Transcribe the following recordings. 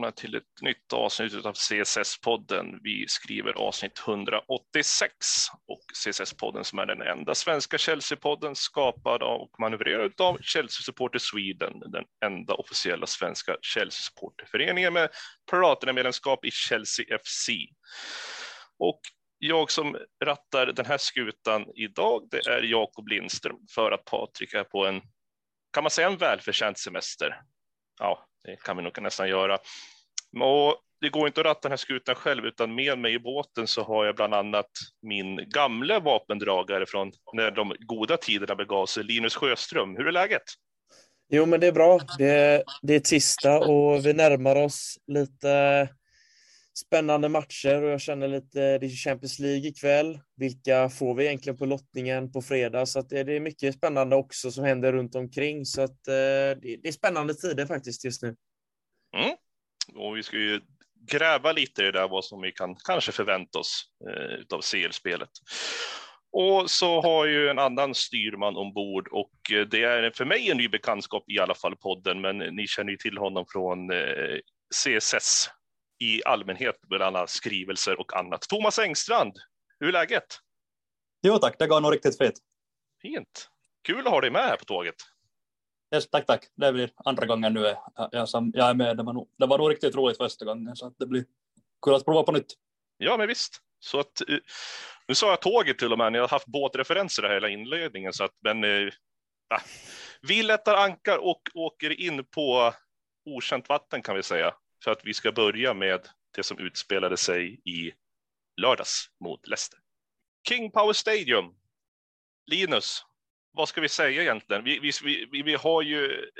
välkomna till ett nytt avsnitt av CSS-podden. Vi skriver avsnitt 186 och CSS-podden som är den enda svenska Chelsea-podden skapad av och manövrerad av Chelsea Supporter Sweden, den enda officiella svenska Chelsea-supporterföreningen med Platina-medlemskap i Chelsea FC. Och jag som rattar den här skutan idag, det är Jakob Lindström för att Patrik är på en, kan man säga en välförtjänt semester? Ja, det kan vi nog nästan göra. Och det går inte att ratta den här skutan själv, utan med mig i båten så har jag bland annat min gamla vapendragare från när de goda tiderna begav sig, Linus Sjöström. Hur är läget? Jo, men det är bra. Det, det är tisdag och vi närmar oss lite spännande matcher och jag känner lite, det är Champions League ikväll. Vilka får vi egentligen på lottningen på fredag? Så att det, är mycket spännande också som händer runt omkring. Så att eh, det, är spännande tider faktiskt just nu. Mm. Och vi ska ju gräva lite i det där vad som vi kan kanske förvänta oss eh, av CL-spelet. Och så har ju en annan styrman ombord och eh, det är för mig en ny bekantskap i alla fall podden, men ni känner ju till honom från eh, CSS i allmänhet med alla skrivelser och annat. Thomas Engstrand, hur är läget? Jo tack, det går nog riktigt fint. Fint. Kul att ha dig med här på tåget. Yes, tack, tack. Det blir andra gången nu jag, som, jag är med. Det var, nog, det var nog riktigt roligt första gången, så att det blir kul att prova på nytt. Ja, men visst. Så att, eh, nu sa jag tåget till och med, ni har haft båtreferenser hela inledningen, så att, men äh, vi lättar ankar och åker in på okänt vatten kan vi säga för att vi ska börja med det som utspelade sig i lördags mot Leicester. King Power Stadium. Linus, vad ska vi säga egentligen? Vi, vi, vi, vi har ju...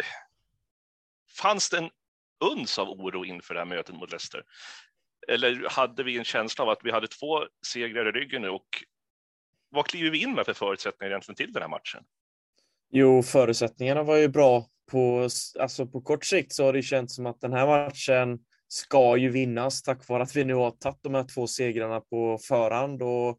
Fanns det en uns av oro inför det här mötet mot Leicester? Eller hade vi en känsla av att vi hade två segrar i ryggen nu och vad kliver vi in med för förutsättningar egentligen till den här matchen? Jo, förutsättningarna var ju bra på, alltså på kort sikt så har det känts som att den här matchen ska ju vinnas tack vare att vi nu har tagit de här två segrarna på förhand. Och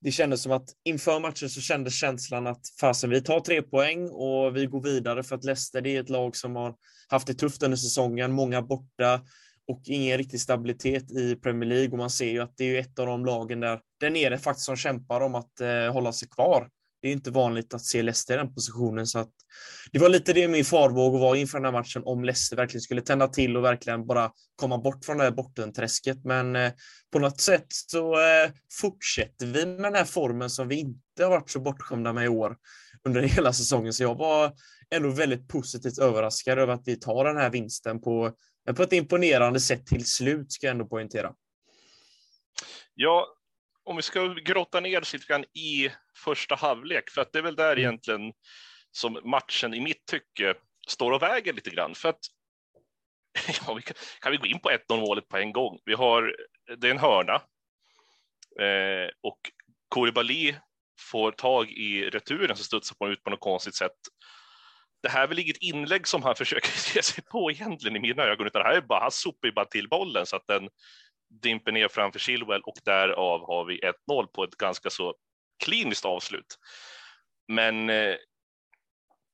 det kändes som att inför matchen så kändes känslan att fasen, vi tar tre poäng och vi går vidare för att Leicester det är ett lag som har haft det tufft under säsongen, många borta och ingen riktig stabilitet i Premier League och man ser ju att det är ett av de lagen där, där nere faktiskt som kämpar om att eh, hålla sig kvar. Det är inte vanligt att se Leicester i den positionen, så att det var lite det min farvåg var inför den här matchen, om Leicester verkligen skulle tända till och verkligen bara komma bort från det här bottenträsket. Men eh, på något sätt så eh, fortsätter vi med den här formen som vi inte har varit så bortskämda med i år under hela säsongen. Så jag var ändå väldigt positivt överraskad över att vi tar den här vinsten på, på ett imponerande sätt till slut, ska jag ändå poängtera. Ja, om vi ska grotta ner oss lite grann i första halvlek, för att det är väl där mm. egentligen som matchen i mitt tycke står och väger lite grann. För att ja, vi kan, kan, vi gå in på 1-0 målet på en gång? Vi har, det är en hörna eh, och Koulibaly får tag i returen som studsar på ut på något konstigt sätt. Det här är väl inget inlägg som han försöker ge sig på egentligen i mina ögon, utan det här är bara, han sopar ju bara till bollen så att den dimper ner framför Chilwell och därav har vi 1-0 på ett ganska så kliniskt avslut. Men eh,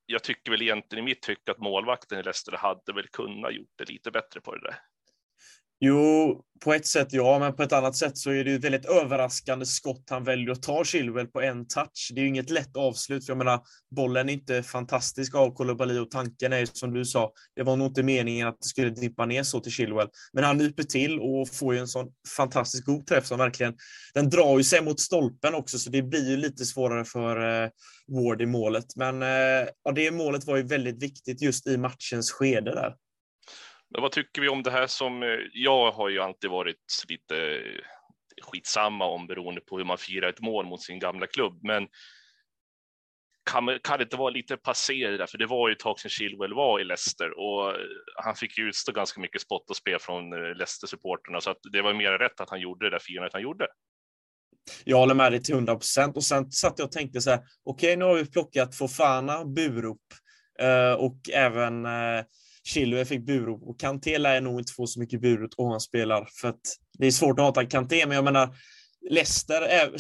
jag tycker väl egentligen i mitt tycke att målvakten i Leicester hade väl kunnat gjort det lite bättre på det där. Jo, på ett sätt ja, men på ett annat sätt så är det ju ett väldigt överraskande skott han väljer att ta Chilwell på en touch. Det är ju inget lätt avslut, för jag menar, bollen är inte fantastisk av Kolobali och tanken är ju som du sa, det var nog inte meningen att det skulle dimpa ner så till Chilwell. Men han nyper till och får ju en sån fantastiskt god träff som verkligen, den drar ju sig mot stolpen också, så det blir ju lite svårare för eh, Ward i målet. Men eh, ja, det målet var ju väldigt viktigt just i matchens skede där. Men vad tycker vi om det här som, eh, jag har ju alltid varit lite eh, skitsamma om beroende på hur man firar ett mål mot sin gamla klubb, men kan, kan det inte vara lite passé där? För det var ju ett tag sedan Chilwell var i Leicester och eh, han fick ju utstå ganska mycket spott och spel från Leicester-supporterna, så att det var mer rätt att han gjorde det där firandet han gjorde. Jag håller med dig till 100 procent och sen satt jag och tänkte så här, okej, okay, nu har vi plockat Fofana, burop eh, och även Chilwell fick burop och Kanté lär nog inte få så mycket burop om han spelar för att det är svårt att hata Kanté, men jag menar Leicester,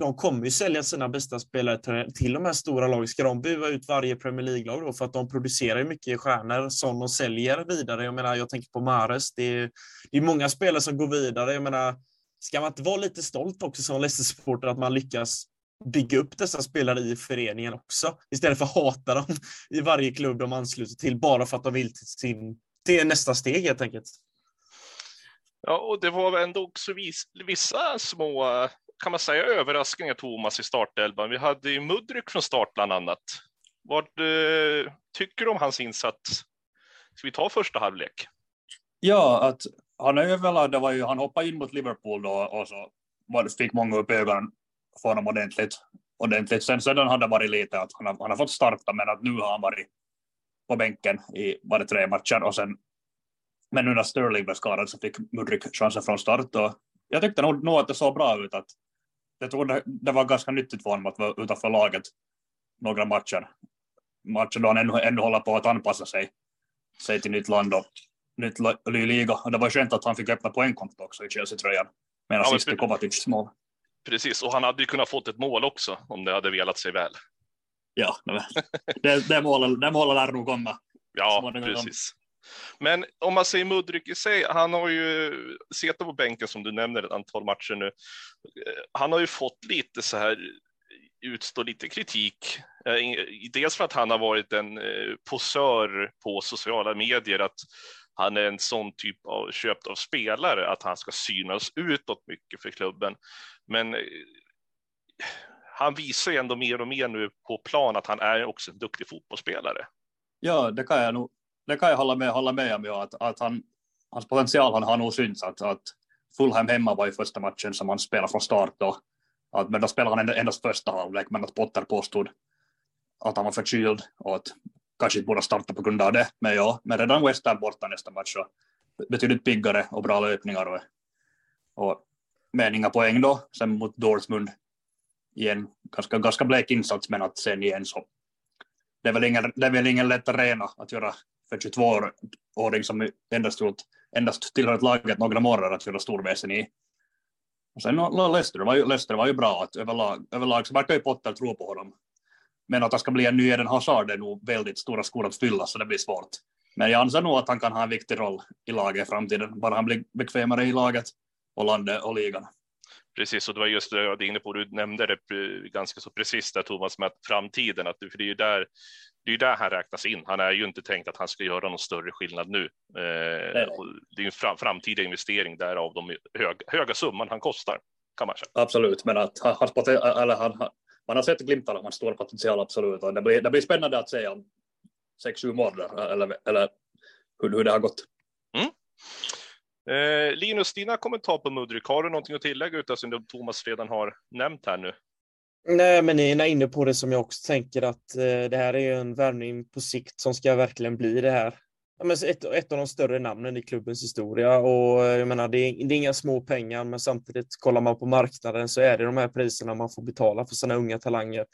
de kommer ju sälja sina bästa spelare till de här stora lagen. Ska de bua ut varje Premier League-lag då? För att de producerar mycket stjärnor som de säljer vidare. Jag menar, jag tänker på Mares. Det är, det är många spelare som går vidare. Jag menar, ska man inte vara lite stolt också som Leicester-supporter att man lyckas bygga upp dessa spelare i föreningen också, istället för att hata dem i varje klubb de ansluter till, bara för att de vill till, sin, till nästa steg helt enkelt. Ja, och det var ändå också vis, vissa små, kan man säga, överraskningar, Thomas, i startelvan. Vi hade ju Mudryk från start bland annat. Vad eh, tycker du om hans insats? Ska vi ta första halvlek? Ja, att han överlag, det var ju, han hoppade in mot Liverpool då och så fick många upp ögonen för honom ordentligt. ordentligt. Sen sedan har det varit lite att han har, han har fått starta, men att nu har han varit på bänken i bara tre matcher och sen men nu när Sterling blev skadad så fick Mudryk chansen från start och jag tyckte nog, nog att det såg bra ut. Att jag tror det, det var ganska nyttigt för honom att vara utanför laget några matcher. Matcher då han ännu, ännu håller på att anpassa sig, sig till nytt land och nytt ny liga. Och det var skönt att han fick öppna poängkonto också i Chelsea-tröjan med en assist i Kovatics mål. Precis, och han hade ju kunnat fått ett mål också om det hade velat sig väl. Ja, det, det, målet, det målet lär nog komma. Ja, precis. Men om man säger Mudryk i sig, han har ju suttit på bänken som du nämner ett antal matcher nu. Han har ju fått lite så här utstå lite kritik. Eh, dels för att han har varit en eh, posör på sociala medier, att han är en sån typ av köpt av spelare, att han ska synas utåt mycket för klubben. Men eh, han visar ju ändå mer och mer nu på plan att han är också en duktig fotbollsspelare. Ja, det kan jag nog det kan jag hålla med, hålla med om, ja, att, att han, hans potential han har nog synts. Att, att Fulham hemma var ju första matchen som han spelade från start. Då, att, men då spelade han endast första halvlek, men att Potter påstod att han var förkyld och att kanske inte borde starta på grund av det. Men ja, men redan West Ham borta nästa match så betydligt piggare och bra löpningar och, och med inga poäng då, sen mot Dortmund i en ganska, ganska blek insats, men att sen igen så det är väl ingen, det är väl ingen lätt arena att göra för 22-åring som endast, gjort, endast tillhört laget några månader att göra storväsen i. Och sen Leicester var ju, Leicester var ju bra, att överlag, överlag så verkar ju Potter tro på honom. Men att han ska bli en ny Eden Hazard är nog väldigt stora skor att fylla, så det blir svårt. Men jag anser nog att han kan ha en viktig roll i laget i framtiden, bara han blir bekvämare i laget och landet och ligan. Precis, och det var just det jag var inne på, du nämnde det ganska så precis där Thomas, med att framtiden, att för det är ju där det är där han räknas in. Han är ju inte tänkt att han ska göra någon större skillnad nu. Eh, det är en fram, framtida investering därav de hög, höga summan han kostar. Kan man säga. Absolut, men att hans eller han, man har sett glimtar av hans stora potential, absolut. Och det, blir, det blir spännande att se om sex, sju månader eller, eller hur, hur det har gått. Mm. Eh, Linus, dina kommentar på Mudryk, har du någonting att tillägga utan som Thomas redan har nämnt här nu? Nej, men ni är inne på det som jag också tänker att eh, det här är en värvning på sikt som ska verkligen bli det här. Men ett, ett av de större namnen i klubbens historia och eh, jag menar, det är, det är inga små pengar, men samtidigt kollar man på marknaden så är det de här priserna man får betala för sina unga talanger.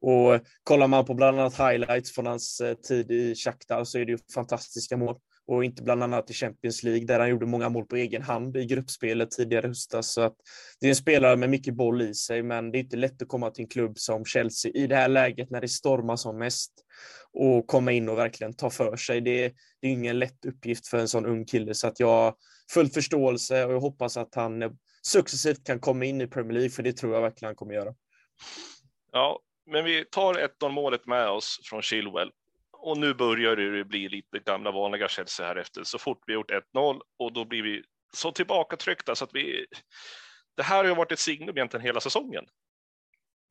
Och eh, kollar man på bland annat highlights från hans eh, tid i Shakhtar så är det ju fantastiska mål och inte bland annat i Champions League där han gjorde många mål på egen hand i gruppspelet tidigare höstas. Så att det är en spelare med mycket boll i sig, men det är inte lätt att komma till en klubb som Chelsea i det här läget när det stormar som mest och komma in och verkligen ta för sig. Det, det är ingen lätt uppgift för en sån ung kille, så att jag har full förståelse och jag hoppas att han eh, successivt kan komma in i Premier League, för det tror jag verkligen han kommer göra. Ja, men vi tar 1-0 målet med oss från Chilwell och nu börjar det bli lite gamla vanliga Chelsea här efter. Så fort vi gjort 1-0 och då blir vi så tillbakatryckta så att vi. Det här har ju varit ett signum egentligen hela säsongen.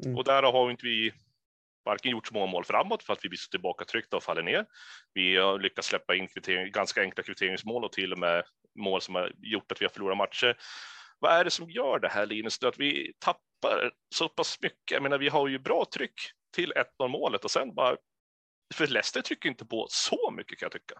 Mm. Och där har inte vi varken gjort små mål framåt för att vi blir så tillbakatryckta och faller ner. Vi har lyckats släppa in ganska enkla kvitteringsmål och till och med mål som har gjort att vi har förlorat matcher. Vad är det som gör det här Linus? Att vi tappar så pass mycket? Jag menar, vi har ju bra tryck till 1-0 målet och sen bara för Leicester trycker inte på så mycket kan jag tycka.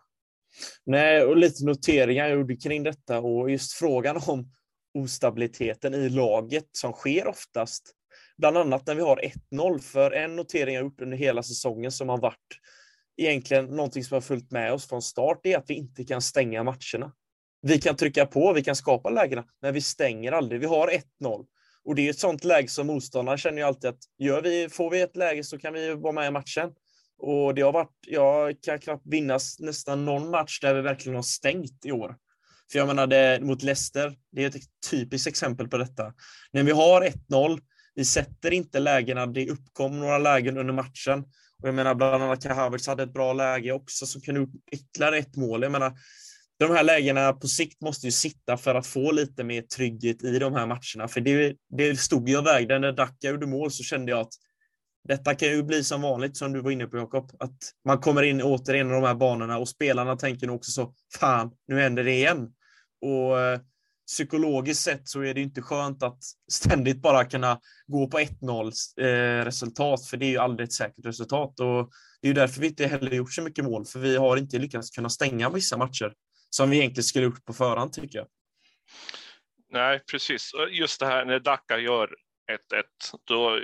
Nej, och lite noteringar jag gjorde kring detta och just frågan om ostabiliteten i laget som sker oftast. Bland annat när vi har 1-0, för en notering jag gjort under hela säsongen som har varit egentligen någonting som har följt med oss från start, är att vi inte kan stänga matcherna. Vi kan trycka på, vi kan skapa lägena, men vi stänger aldrig. Vi har 1-0 Och det är ett sånt läge som motståndaren känner ju alltid att gör vi, får vi ett läge så kan vi vara med i matchen. Och det har varit, jag kan knappt vinnas nästan någon match där vi verkligen har stängt i år. För jag menar, det, mot Leicester, det är ett typiskt exempel på detta. När vi har 1-0, vi sätter inte lägena, det uppkom några lägen under matchen. Och jag menar, bland annat Kahavitz hade ett bra läge också som kunde upp ytterligare ett mål. Jag menar, de här lägena på sikt måste ju sitta för att få lite mer trygghet i de här matcherna. För det, det stod ju och vägde. När Dacca gjorde mål så kände jag att detta kan ju bli som vanligt, som du var inne på Jakob, att man kommer in återigen i de här banorna och spelarna tänker nog också så, fan, nu händer det igen. Och eh, psykologiskt sett så är det inte skönt att ständigt bara kunna gå på 1-0 eh, resultat, för det är ju aldrig ett säkert resultat. Och det är ju därför vi inte heller gjort så mycket mål, för vi har inte lyckats kunna stänga vissa matcher som vi egentligen skulle gjort på förhand, tycker jag. Nej, precis. Just det här när Dacca gör 1-1, då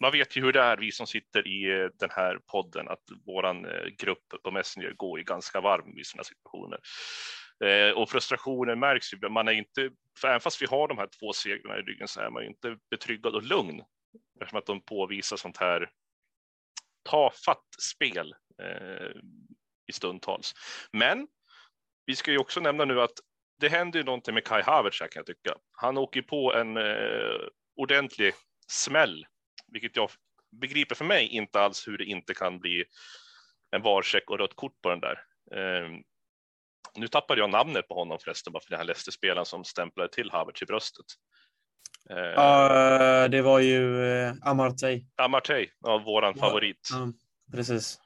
man vet ju hur det är, vi som sitter i eh, den här podden, att våran eh, grupp på Messenger går ju ganska varm i sådana situationer. Eh, och frustrationen märks ju, man är inte, för även fast vi har de här två segrarna i ryggen så är man ju inte betryggad och lugn eftersom att de påvisar sånt här tafatt spel eh, i stundtals. Men vi ska ju också nämna nu att det händer ju någonting med Kai Havertz här kan jag tycka. Han åker på en eh, ordentlig smäll vilket jag begriper för mig inte alls hur det inte kan bli en varcheck och rött kort på den där. Eh, nu tappade jag namnet på honom förresten, bara för den här Leicester-spelaren som stämplade till Havertz i bröstet. Eh, uh, det var ju uh, Amartey. Amartey, ja, våran ja, favorit. Ja, precis.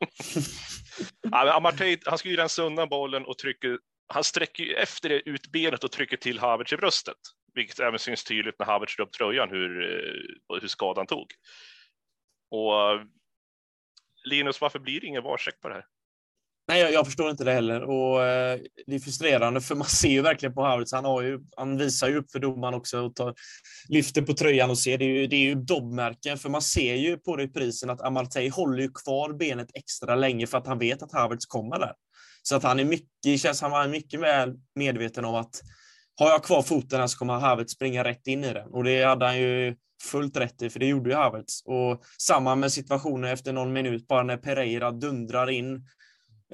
ja, Amartey, han ska ju rensa undan bollen och trycker, han sträcker ju efter det ut benet och trycker till Havertz i bröstet vilket även syns tydligt när Havertz drog upp tröjan hur, eh, hur skadan tog. Och Linus, varför blir det ingen varcheck på det här? Nej, jag, jag, förstår inte det heller och eh, det är frustrerande för man ser ju verkligen på Havertz. Han, har ju, han visar ju upp för domaren också och tar, lyfter på tröjan och ser. Det är ju, det är ju dobbmärken för man ser ju på reprisen att Amartey håller ju kvar benet extra länge för att han vet att Havertz kommer där. Så att han är mycket, känns han var mycket väl medveten om att har jag kvar foten här så kommer Havertz springa rätt in i den. Och det hade han ju fullt rätt i, för det gjorde ju Havertz. Och samma med situationen efter någon minut, bara när Pereira dundrar in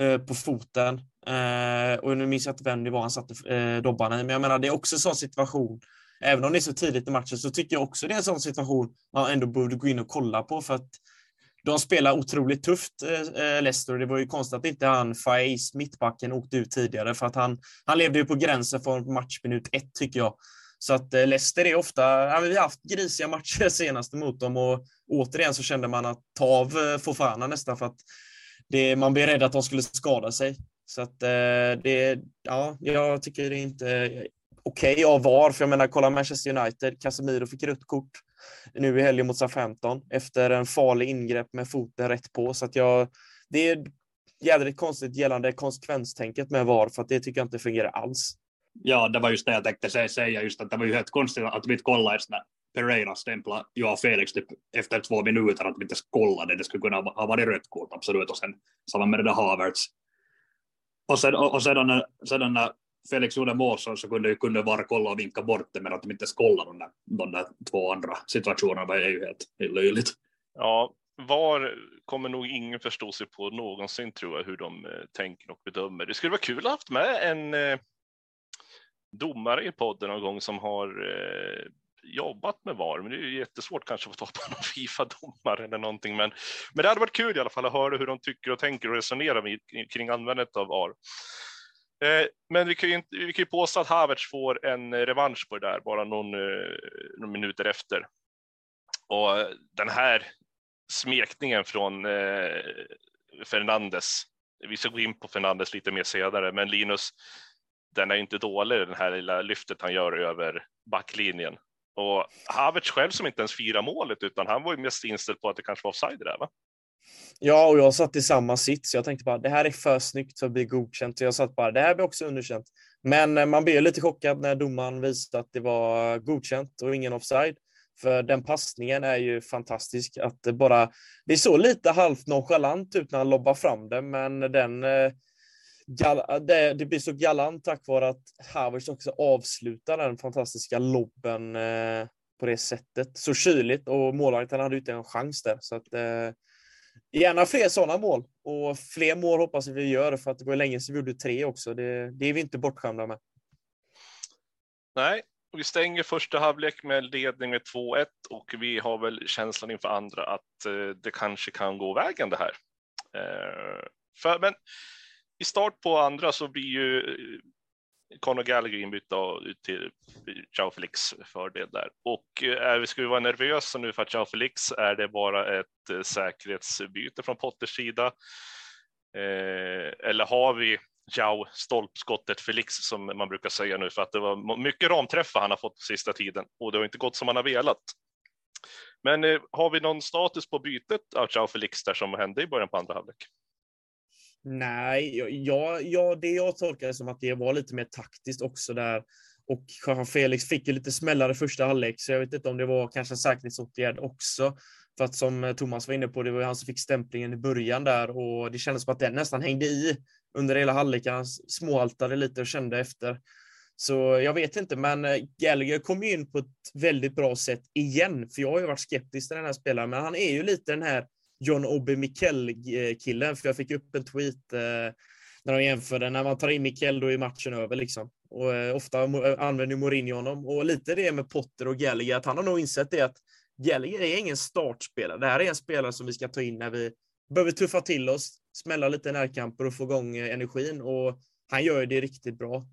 eh, på foten. Eh, och nu minns jag inte vem det var han satte eh, dobbarna i, men jag menar det är också en sån situation. Även om det är så tidigt i matchen så tycker jag också det är en sån situation man ändå borde gå in och kolla på för att de spelar otroligt tufft, eh, eh Leicester. Det var ju konstigt att inte han, Faiz, mittbacken, åkte ut tidigare för att han, han levde ju på gränsen från matchminut ett, tycker jag. Så att eh, Leicester är ofta, ja, vi har haft grisiga matcher senast mot dem och återigen så kände man att ta av eh, Fofana nästan för att det, man blev rädd att de skulle skada sig. Så att eh, det, ja, jag tycker det är inte okej okay av VAR, för jag menar, kolla Manchester United, Casemiro fick rött kort nu i helgen mot Southampton efter en farlig ingrepp med foten rätt på. Så att jag, det är jädrigt konstigt gällande konsekvenstänket med VAR, för att det tycker jag inte fungerar alls. Ja, det var just det jag tänkte säga, just att det var ju helt konstigt att vi inte kollade när Pereira stämplade Joao Felix typ efter två minuter, att vi inte kollade. Det skulle kunna ha varit rött kort, absolut. Och sen samma med det där Havertz. Och, sen, och, och sedan, sedan när Felix gjorde mål så, så kunde, kunde bara kolla och vinka bort det, men att de inte kolla de där, de där två andra situationerna var ju helt, helt löjligt. Ja, VAR kommer nog ingen förstå sig på någonsin tror jag hur de eh, tänker och bedömer. Det skulle vara kul att ha haft med en eh, domare i podden någon gång som har eh, jobbat med VAR, men det är ju jättesvårt kanske att få tag på någon Fifa-domare eller någonting. Men, men det hade varit kul i alla fall att höra hur de tycker och tänker och resonerar kring användandet av VAR. Eh, men vi kan, ju inte, vi kan ju påstå att Havertz får en eh, revansch på det där bara någon, eh, någon minuter efter. Och den här smekningen från eh, Fernandes, vi ska gå in på Fernandes lite mer senare, men Linus, den är inte dålig, den här lilla lyftet han gör över backlinjen. Och Havertz själv som inte ens firar målet, utan han var ju mest inställd på att det kanske var offside där, va? Ja, och jag satt i samma sits. Jag tänkte bara, det här är för snyggt för att bli godkänt. Jag satt bara, det här blir också underkänt. Men eh, man blir lite chockad när domaren visade att det var godkänt och ingen offside. För den passningen är ju fantastisk. Att det bara, det såg lite halvt nonchalant ut när han lobbar fram den, men den eh, eh, det, det blir så galant tack vare att Havertz också avslutar den fantastiska lobben på det sättet. Så kyligt och målvakten hade ju inte en chans där. Så att, eh, gärna fler sådana mål och fler mål hoppas vi gör för att det var länge sedan vi gjorde tre också. Det, det är vi inte bortskämda med. Nej, vi stänger första halvlek med ledning med 2-1 och vi har väl känslan inför andra att eh, det kanske kan gå vägen det här. Eh, för, men i start på andra så blir ju eh, Conor Gallagher inbytt ut till Jao Felix fördel där. Och eh, är vi, ska vi vara nervösa nu för att Jao Felix är det bara ett eh, säkerhetsbyte från Potters sida? Eh, eller har vi Jao stolpskottet Felix som man brukar säga nu för att det var mycket ramträffar han har fått sista tiden och det har inte gått som han har velat. Men eh, har vi någon status på bytet av Jao Felix där som hände i början på andra halvlek? Nej, ja, ja, det jag tolkar som att det var lite mer taktiskt också där. Och Felix fick ju lite smällare första halvlek, så jag vet inte om det var kanske en säkerhetsåtgärd också. För att som eh, Thomas var inne på, det var han som fick stämplingen i början där och det kändes som att den nästan hängde i under hela halvleken. Han småaltade lite och kände efter. Så jag vet inte, men eh, Gallagher kom ju in på ett väldigt bra sätt igen, för jag har ju varit skeptisk till den här spelaren, men han är ju lite den här John Obi Mikkel-killen, eh, för jag fick upp en tweet eh, när de jämförde, när man tar in Mikkel då är matchen över liksom. Och eh, ofta eh, använder Mourinho honom, och lite det med Potter och Gallagher, att han har nog insett det att Gallagher är ingen startspelare. Det här är en spelare som vi ska ta in när vi behöver tuffa till oss, smälla lite närkamper och få igång eh, energin. Och han gör det riktigt bra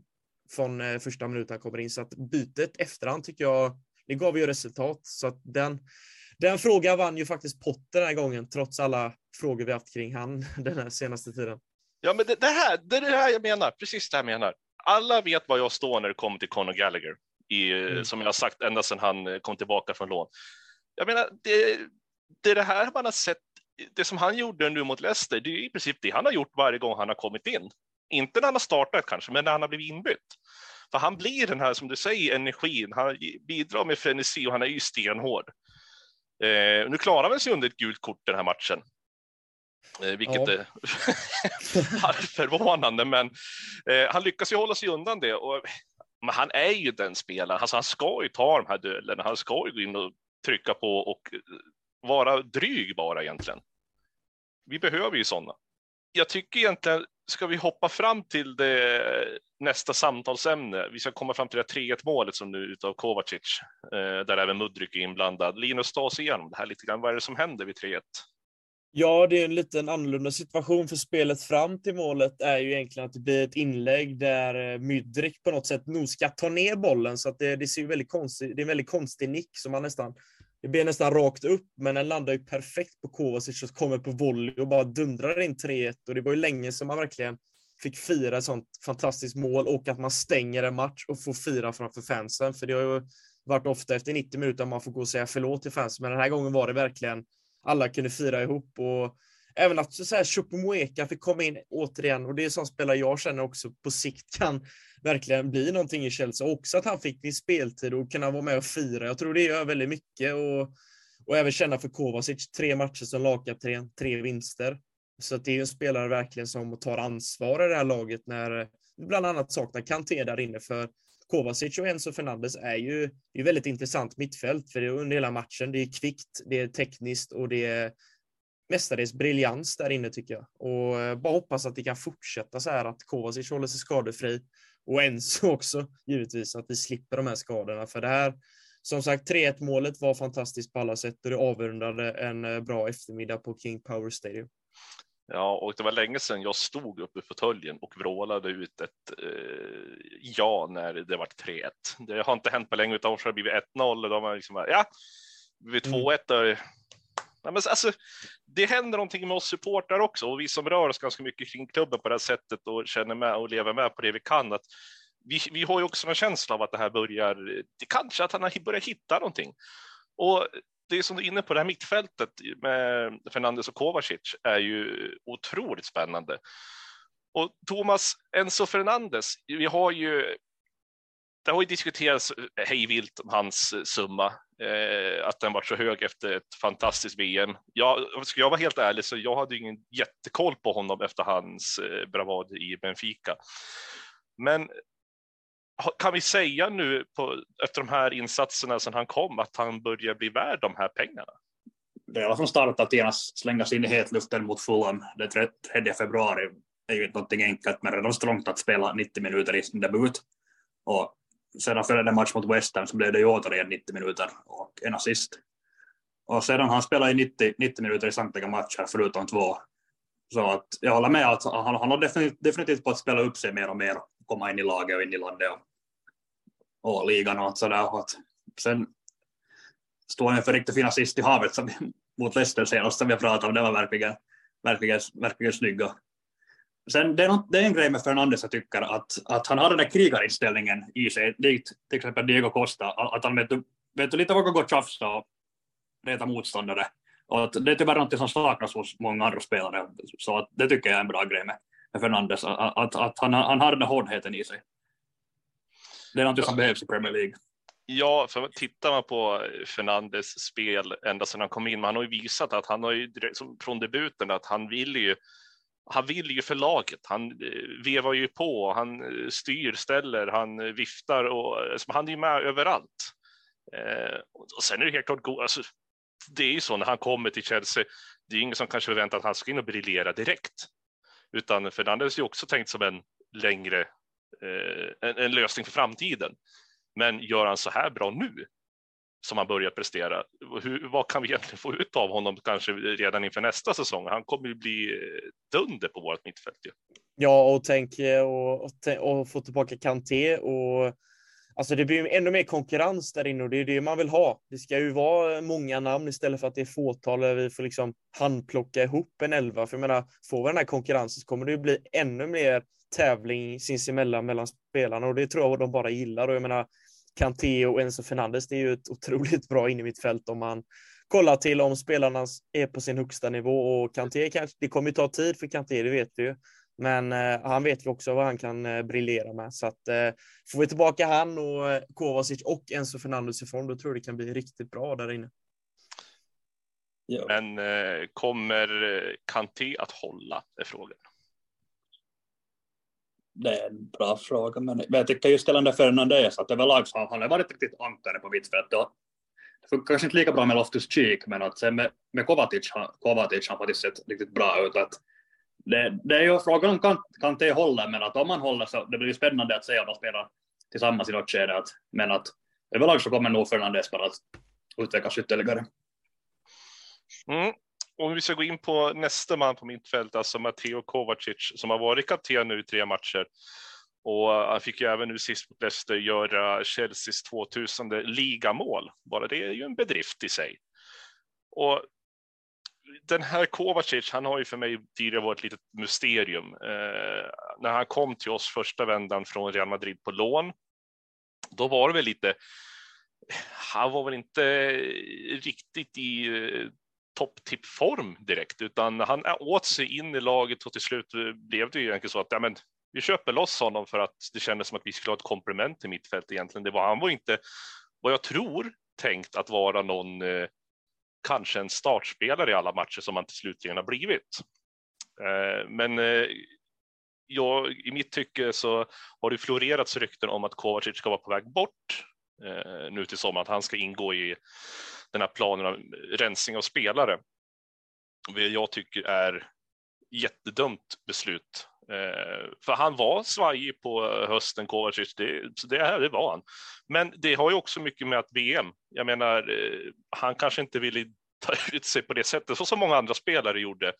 från eh, första minuten han kommer in. Så att bytet efterhand tycker jag, det gav ju resultat. Så att den, den frågan vann ju faktiskt Potter den här gången, trots alla frågor vi haft kring han den här senaste tiden. Ja, men det, det här, det är det här jag menar, precis det här jag menar. Alla vet var jag står när det kommer till Conor Gallagher, i, mm. som jag har sagt ända sedan han kom tillbaka från lån. Jag menar, det, det är det här man har sett det som han gjorde nu mot Leicester, det är i princip det han har gjort varje gång han har kommit in. Inte när han har startat kanske, men när han har blivit inbytt. För han blir den här, som du säger, energin. Han bidrar med frenesi och han är ju stenhård. Eh, nu klarar han sig under ett gult kort den här matchen. Eh, vilket ja. är förvånande, men eh, han lyckas ju hålla sig undan det. Och, men han är ju den spelaren, alltså, han ska ju ta de här duellerna, han ska ju gå in och trycka på och vara dryg bara egentligen. Vi behöver ju sådana. Jag tycker egentligen, ska vi hoppa fram till det nästa samtalsämne? Vi ska komma fram till det 3-1 målet som nu utav Kovacic, eh, där även Mudryk är inblandad. Linus, ta oss igenom det här lite grann. Vad är det som händer vid 3-1? Ja, det är en lite annorlunda situation för spelet fram till målet är ju egentligen att det blir ett inlägg där eh, Mudrik Mydrik på något sätt nog ska ta ner bollen så att det, det ser väldigt konstigt, det är en väldigt konstig nick som man nästan det blir nästan rakt upp, men den landar ju perfekt på Kovacic och kommer på volley och bara dundrar in 3-1. Och det var ju länge som man verkligen fick fira ett sånt fantastiskt mål och att man stänger en match och får fira framför fansen. För det har ju varit ofta efter 90 minuter man får gå och säga förlåt till fansen, men den här gången var det verkligen alla kunde fira ihop och även att så här Chupomueka fick komma in återigen och det är sån spelare jag känner också på sikt kan verkligen bli någonting i Chelsea. Också att han fick din speltid och kunna vara med och fira. Jag tror det gör väldigt mycket och, och även känna för Kovacic, tre matcher som lagkapten, tre vinster. Så att det är en spelare verkligen som tar ansvar i det här laget när bland annat saknar Kanté där inne för Kovacic och Enzo Fernandes är ju det är väldigt intressant mittfält för det är under hela matchen. Det är kvickt, det är tekniskt och det är mestadels briljans där inne tycker jag. Och eh, bara hoppas att det kan fortsätta så här att Kovacic håller sig skadefri och Enzo också givetvis att vi slipper de här skadorna för det här. Som sagt 3-1 målet var fantastiskt på alla sätt och det avrundade en eh, bra eftermiddag på King Power Stadium. Ja, och det var länge sedan jag stod uppe i fåtöljen och vrålade ut ett eh, ja när det var 3-1. Det har inte hänt på länge, utan så har det blivit 1-0 och de har liksom, ja, vid 2-1 mm. Nej, men alltså, det händer någonting med oss supportrar också och vi som rör oss ganska mycket kring klubben på det här sättet och känner med och lever med på det vi kan. Att vi, vi har ju också en känsla av att det här börjar, det kanske att han har börjat hitta någonting. Och det är som du är inne på, det här mittfältet med Fernandes och Kovacic är ju otroligt spännande. Och Thomas Enzo Fernandes, vi har ju det har ju diskuterats eh, hejvilt om hans eh, summa eh, att den var så hög efter ett fantastiskt VM. Jag, ska jag vara helt ärlig så jag hade ingen jättekoll på honom efter hans eh, bravad i Benfica. Men kan vi säga nu på, efter de här insatserna sedan han kom att han börjar bli värd de här pengarna? Det är från start att genast slängas in i hetluften mot Fulham den 3 februari det är ju inte någonting enkelt, men redan så långt att spela 90 minuter i sin debut. Och sedan följande match mot West Ham så blev det ju återigen 90 minuter och en assist. Och sedan han spelat i 90, 90 minuter i samtliga matcher förutom två. Så att jag håller med alltså, han, han har definitivt, definitivt på att spela upp sig mer och mer och komma in i laget och in i landet och, och ligan och sådär. Att sen står han för riktigt fin assist i havet som, mot Leicester senast som jag pratade om. Det var verkligen, verkligen, verkligen snygg. Sen, det, är något, det är en grej med Fernandes jag tycker, att, att han har den där krigarinställningen i sig, likt till exempel Diego Costa, att han vet, vet du, lite vågar gå och tjafsa och reta motståndare. Och att det är tyvärr något som saknas hos många andra spelare, så att det tycker jag är en bra grej med, med Fernandes, att, att, att han, han har den där hårdheten i sig. Det är något som behövs i Premier League. Ja, för tittar man på Fernandes spel ända sedan han kom in, men han har ju visat att han har ju från debuten att han vill ju han vill ju för laget. Han eh, vevar ju på, han eh, styr, ställer, han eh, viftar och han är ju med överallt. och sen är det helt klart, alltså, det är ju så när han kommer till Chelsea, det är ingen som kanske förväntar att han ska in och briljera direkt. Utan Fernandes är ju också tänkt som en längre, en, en lösning för framtiden. Men gör han så här bra nu, som han börjar prestera. Hur, vad kan vi egentligen få ut av honom kanske redan inför nästa säsong? Han kommer ju bli eh, dunder på vårt mittfält. Ju. Ja, och tänk eh, och, och, och få tillbaka Kanté och Alltså det blir ännu mer konkurrens där inne och det är det man vill ha. Det ska ju vara eh, många namn istället för att det är fåtal där vi får liksom handplocka ihop en elva. För jag menar, får vi den här konkurrensen så kommer det ju bli ännu mer tävling sinsemellan mellan spelarna och det tror jag de bara gillar. Och jag menar, Kanté och Enzo Fernandes, det är ju ett otroligt bra in i mitt fält om man kollar till om spelarna är på sin högsta nivå och Kanté kanske, det kommer ju ta tid för Kanté, det vet vi ju. Men eh, han vet ju också vad han kan eh, briljera med. Så att eh, får vi tillbaka han och eh, Kovacic och Enzo Fernandes ifrån, då tror jag det kan bli riktigt bra där inne. Ja. Men eh, kommer eh, Kanté att hålla, är frågan. Det är en bra fråga, men jag tycker just gällande Fernandez att överlag så har han varit riktigt ankare på mittfältet. Det funkar kanske inte lika bra med Loftus Cheek, men att sen med, med Kovacic, Kovacic har faktiskt sett riktigt bra ut. Att det, det är ju frågan om kan, kan det hålla, men att om man håller så det blir ju spännande att se om de spelar tillsammans i något skede. Men att överlag så kommer nog Fernandez bara att utvecklas ytterligare. Mm om vi ska gå in på nästa man på mittfält, alltså Matteo Kovacic, som har varit kapten nu i tre matcher. Och han fick ju även nu sist mot Leicester göra Chelseas 2000 ligamål. Bara det är ju en bedrift i sig. Och den här Kovacic, han har ju för mig tidigare varit ett litet mysterium. Eh, när han kom till oss första vändan från Real Madrid på lån, då var det väl lite han var väl inte riktigt i eh, topptippform direkt, utan han åt sig in i laget och till slut eh, blev det ju egentligen så att ja, men, vi köper loss honom för att det kändes som att vi skulle ha ett komplement till mittfält egentligen. Det var, han var inte vad jag tror tänkt att vara någon, eh, kanske en startspelare i alla matcher som han till slut har blivit. Eh, men eh, jag, i mitt tycke så har det florerats rykten om att Kovacic ska vara på väg bort eh, nu till sommaren, att han ska ingå i den här planen av rensning av spelare. Jag tycker är jättedumt beslut. Eh, för han var svajig på hösten, Kovacic, det, det, det var han. Men det har ju också mycket med att VM, jag menar, eh, han kanske inte ville ta ut sig på det sättet, så som många andra spelare gjorde,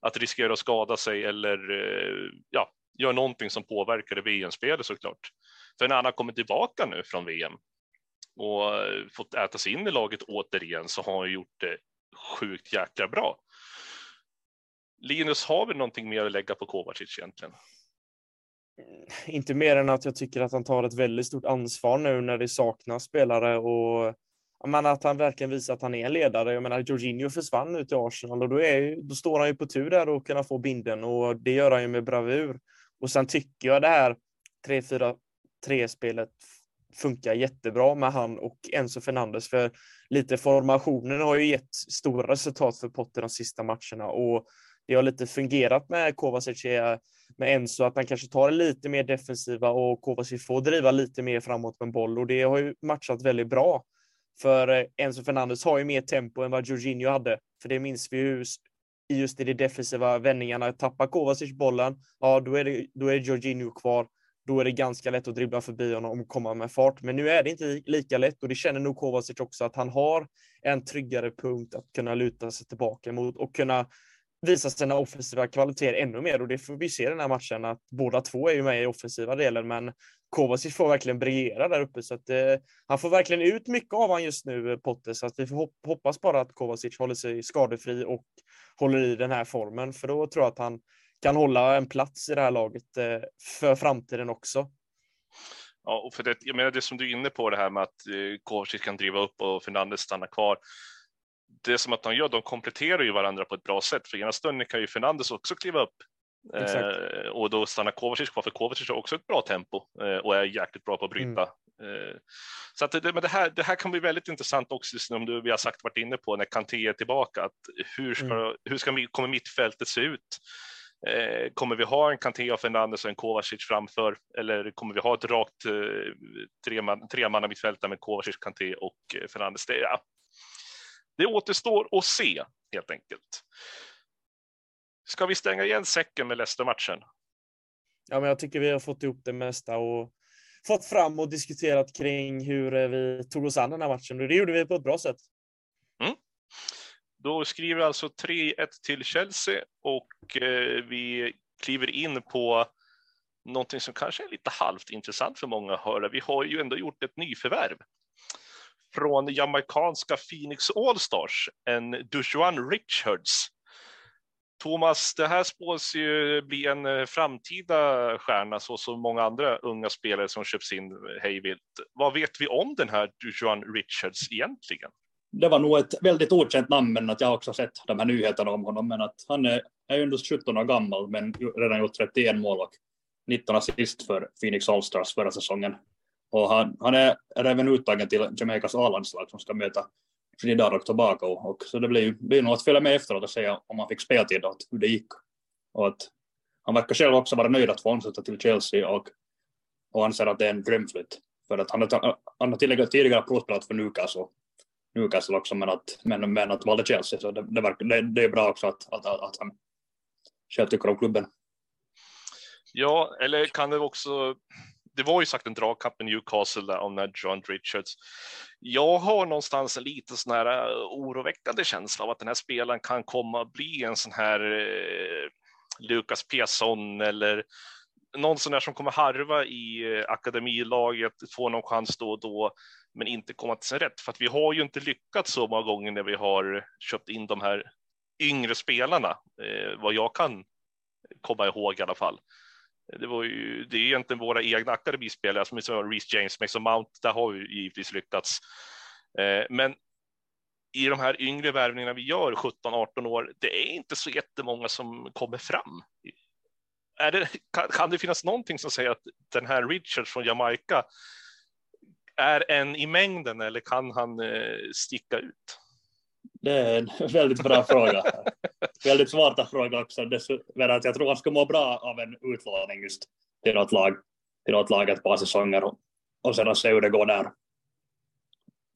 att riskera att skada sig eller eh, ja, göra någonting som påverkade VM-spelet såklart. För när han har kommit tillbaka nu från VM och eh, fått äta sig in i laget återigen så har han gjort det sjukt jäkla bra. Linus, har vi någonting mer att lägga på Kovacic egentligen? Eh, inte mer än att jag tycker att han tar ett väldigt stort ansvar nu när det saknas spelare och men att han verkligen visar att han är en ledare. Jag menar, Jorginho försvann ut i Arsenal och då, är, då står han ju på tur där och kunna få binden och det gör han ju med bravur. Och sen tycker jag det här 3-4-3 spelet funkar jättebra med han och Enzo Fernandes. För lite formationen har ju gett stora resultat för Potter de sista matcherna och det har lite fungerat med Kovacic eh, med Enzo, att han kanske tar det lite mer defensiva och Kovacic får driva lite mer framåt med boll och det har ju matchat väldigt bra. För eh, Enzo Fernandes har ju mer tempo än vad Jorginho hade, för det minns vi ju just i de defensiva vändningarna. Tappar Kovacic bollen, ja då är, det, då är Jorginho kvar. Då är det ganska lätt att dribbla förbi honom och komma med fart. Men nu är det inte lika lätt och det känner nog Kovacic också att han har en tryggare punkt att kunna luta sig tillbaka mot och kunna visa sina offensiva kvaliteter ännu mer. Och det får vi se i den här matchen att båda två är ju med i offensiva delen men Kovacic får verkligen briljera där uppe. Så att eh, han får verkligen ut mycket av han just nu eh, Potter. Så att vi får hoppas bara att Kovacic håller sig skadefri och håller i den här formen för då tror jag att han kan hålla en plats i det här laget eh, för framtiden också. Ja, och för det, jag menar det som du är inne på det här med att eh, Kovacic kan driva upp och Fernandes stanna kvar det som att de gör, de kompletterar ju varandra på ett bra sätt. För ena stunden kan ju Fernandes också kliva upp eh, och då stannar Kovacic kvar, för Kovacic har också ett bra tempo eh, och är jäkligt bra på att bryta. Mm. Eh, så att det, men det, här, det här kan bli väldigt intressant också, som du, vi har sagt varit inne på, när Kanté är tillbaka. Att hur ska, mm. hur ska, kommer mittfältet se ut? Eh, kommer vi ha en Kanté och Fernandes och en Kovacic framför? Eller kommer vi ha ett rakt eh, treman, tremanna mittfältare med Kovacic, Kanté och eh, Fernandes? Det, ja, det återstår att se helt enkelt. Ska vi stänga igen säcken med Leicester-matchen? Ja, men jag tycker vi har fått ihop det mesta och fått fram och diskuterat kring hur eh, vi tog oss an den här matchen. Och det gjorde vi på ett bra sätt. Mm. Då skriver vi alltså 3-1 till Chelsea och eh, vi kliver in på någonting som kanske är lite halvt intressant för många att höra. Vi har ju ändå gjort ett nyförvärv från jamaicanska Phoenix Allstars, en Dujuan Richards. Thomas, det här spås ju bli en eh, framtida stjärna så som många andra unga spelare som köps in hejvilt. Vad vet vi om den här Dujuan Richards egentligen? Det var nog ett väldigt okänt namn, men att jag också sett de här nyheterna om honom. Men att han är, är ändå 17 år gammal, men redan gjort 31 mål och 19 assist för Phoenix Allstars förra säsongen. Och han, han är även uttagen till Jamaicas A-landslag som ska möta Trinidad och Tobago. Och så det blir, blir nog att följa med efteråt och se om han fick speltid och hur det gick. Och att han verkar själv också vara nöjd att få ansluta till Chelsea och, och anser att det är en drömflytt. För att han, har, han har tidigare, tidigare provspelat för Newcastle, Newcastle också, men att, men, men att valde Chelsea. Så det, det, verkar, det, det är bra också att, att, att, att han själv tycker om klubben. Ja, eller kan det också det var ju sagt en dragkamp med Newcastle där om när John Richards. Jag har någonstans en lite sån här eh, oroväckande känsla av att den här spelaren kan komma att bli en sån här eh, Lukas Pesson eller någon sån där som kommer harva i eh, akademilaget, få någon chans då och då, men inte komma till sin rätt. För att vi har ju inte lyckats så många gånger när vi har köpt in de här yngre spelarna, eh, vad jag kan komma ihåg i alla fall. Det, var ju, det är egentligen våra egna akademispelare som Reece James, Mason Mount, där har vi givetvis lyckats. Eh, men i de här yngre värvningarna vi gör, 17-18 år, det är inte så jättemånga som kommer fram. Är det, kan, kan det finnas någonting som säger att den här Richards från Jamaica är en i mängden eller kan han eh, sticka ut? Det är en väldigt bra fråga. väldigt svårt att fråga också. Men att jag tror han skulle må bra av en utlåning just till något lag, till något lag ett par säsonger och, och sedan se hur det går där.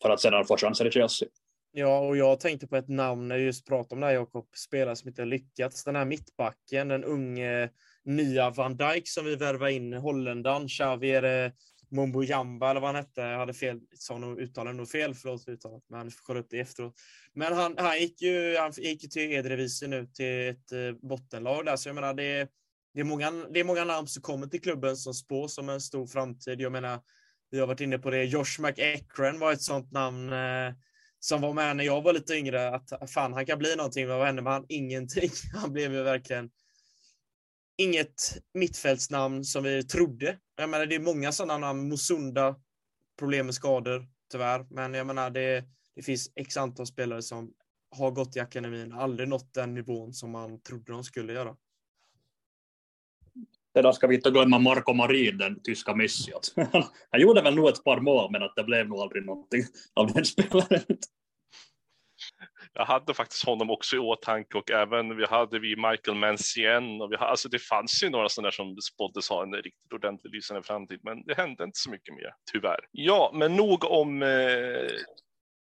För att sedan få chansen i Chelsea. Ja, och jag tänkte på ett namn när jag just pratade om det här, Jakob, spelare som inte har lyckats. Den här mittbacken, den unge nya Van Dijk som vi värvade in, holländaren Xavier Mombo Jamba eller vad han hette. Jag hade fel, sa nog uttalade nog fel, förlåt för uttalet, men får kolla upp det efteråt. Men han, han gick ju, han gick ju till Edrevisi nu, till ett eh, bottenlag där, så jag menar det, det, är många, det är många namn som kommer till klubben som spås som en stor framtid. Jag menar, vi har varit inne på det. Josh McEachran var ett sånt namn eh, som var med när jag var lite yngre, att fan, han kan bli någonting, men vad hände med han? Ingenting. Han blev ju verkligen inget mittfältsnamn som vi trodde. Jag menar, det är många sådana namn. Mosunda, problem med skador, tyvärr. Men jag menar, det, det finns x antal spelare som har gått i akademin, aldrig nått den nivån som man trodde de skulle göra. Sedan ska vi inte glömma Marco Marin, den tyska Messi. Han gjorde väl nog ett par mål, men att det blev nog aldrig någonting av den spelaren jag hade faktiskt honom också i åtanke och även vi hade vi Michael Mancien och vi hade, alltså det fanns ju några sådana som spåddes ha en riktigt ordentlig lysande framtid, men det hände inte så mycket mer, tyvärr. Ja, men nog om eh,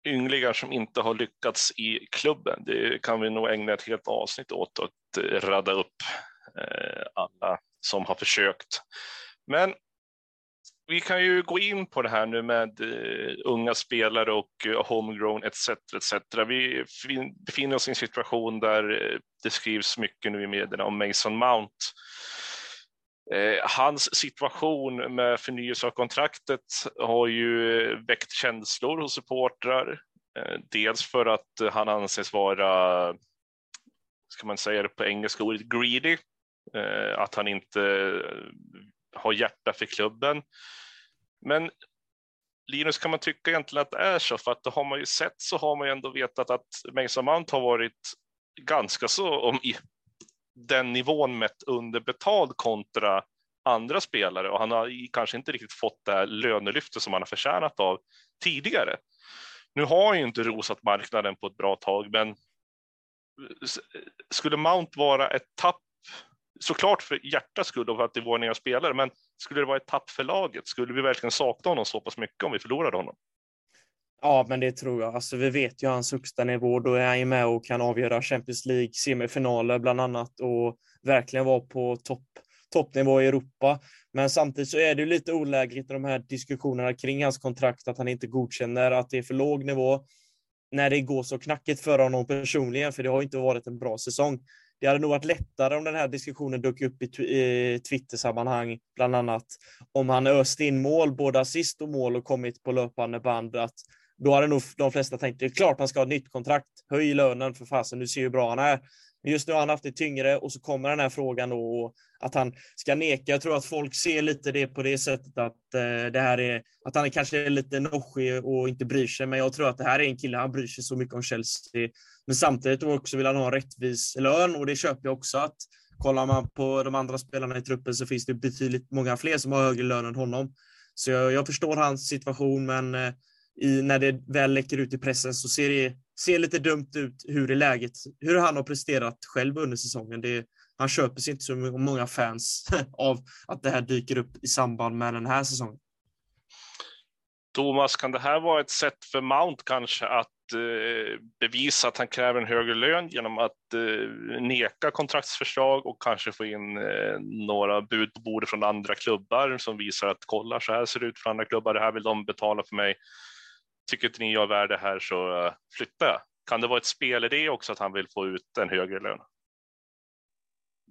ynglingar som inte har lyckats i klubben. Det kan vi nog ägna ett helt avsnitt åt att eh, rada upp eh, alla som har försökt. Men vi kan ju gå in på det här nu med uh, unga spelare och uh, homegrown etc. etc. Vi befinner oss i en situation där uh, det skrivs mycket nu i medierna om Mason Mount. Hans situation med förnyelse av kontraktet har ju väckt känslor hos supportrar. Dels för att han anses vara, ska man säga det på engelska ordet, greedy. Att han inte har hjärta för klubben. Men Linus, kan man tycka egentligen att det är så? För att det har man ju sett så har man ju ändå vetat att Mason Mount har varit ganska så om i den nivån mätt underbetald kontra andra spelare och han har kanske inte riktigt fått det här lönelyftet som han har förtjänat av tidigare. Nu har ju inte rosat marknaden på ett bra tag, men skulle Mount vara ett tapp såklart för hjärtats skull och för att det är vår nya spelare, men skulle det vara ett tapp för laget? Skulle vi verkligen sakna honom så pass mycket om vi förlorade honom? Ja, men det tror jag. Alltså, vi vet ju hans högsta nivå. Då är han ju med och kan avgöra Champions League semifinaler bland annat och verkligen vara på topp toppnivå i Europa. Men samtidigt så är det ju lite olägligt i de här diskussionerna kring hans kontrakt att han inte godkänner att det är för låg nivå när det går så knackigt för honom personligen, för det har inte varit en bra säsong. Det hade nog varit lättare om den här diskussionen dök upp i Twitter-sammanhang, bland annat om han öst in mål, både assist och mål och kommit på löpande band. Att då hade nog de flesta tänkt, det är klart han ska ha ett nytt kontrakt, höj lönen för fasen, du ser hur bra han är. Men just nu har han haft det tyngre och så kommer den här frågan då att han ska neka. Jag tror att folk ser lite det på det sättet att eh, det här är att han är kanske är lite noschig och inte bryr sig. Men jag tror att det här är en kille, han bryr sig så mycket om Chelsea. Men samtidigt också vill han ha en rättvis lön och det köper jag också att kollar man på de andra spelarna i truppen så finns det betydligt många fler som har högre lön än honom. Så jag, jag förstår hans situation, men eh, i, när det väl läcker ut i pressen så ser det ser lite dumt ut hur, är läget, hur han har presterat själv under säsongen. Det, han köper sig inte så många fans av att det här dyker upp i samband med den här säsongen. Thomas, kan det här vara ett sätt för Mount kanske att eh, bevisa att han kräver en högre lön genom att eh, neka kontraktsförslag och kanske få in eh, några bud på bordet från andra klubbar som visar att kolla så här ser det ut för andra klubbar, det här vill de betala för mig tycker inte ni jag är värd det här så eh, flyttar jag. Kan det vara ett spel i det också att han vill få ut en högre lön?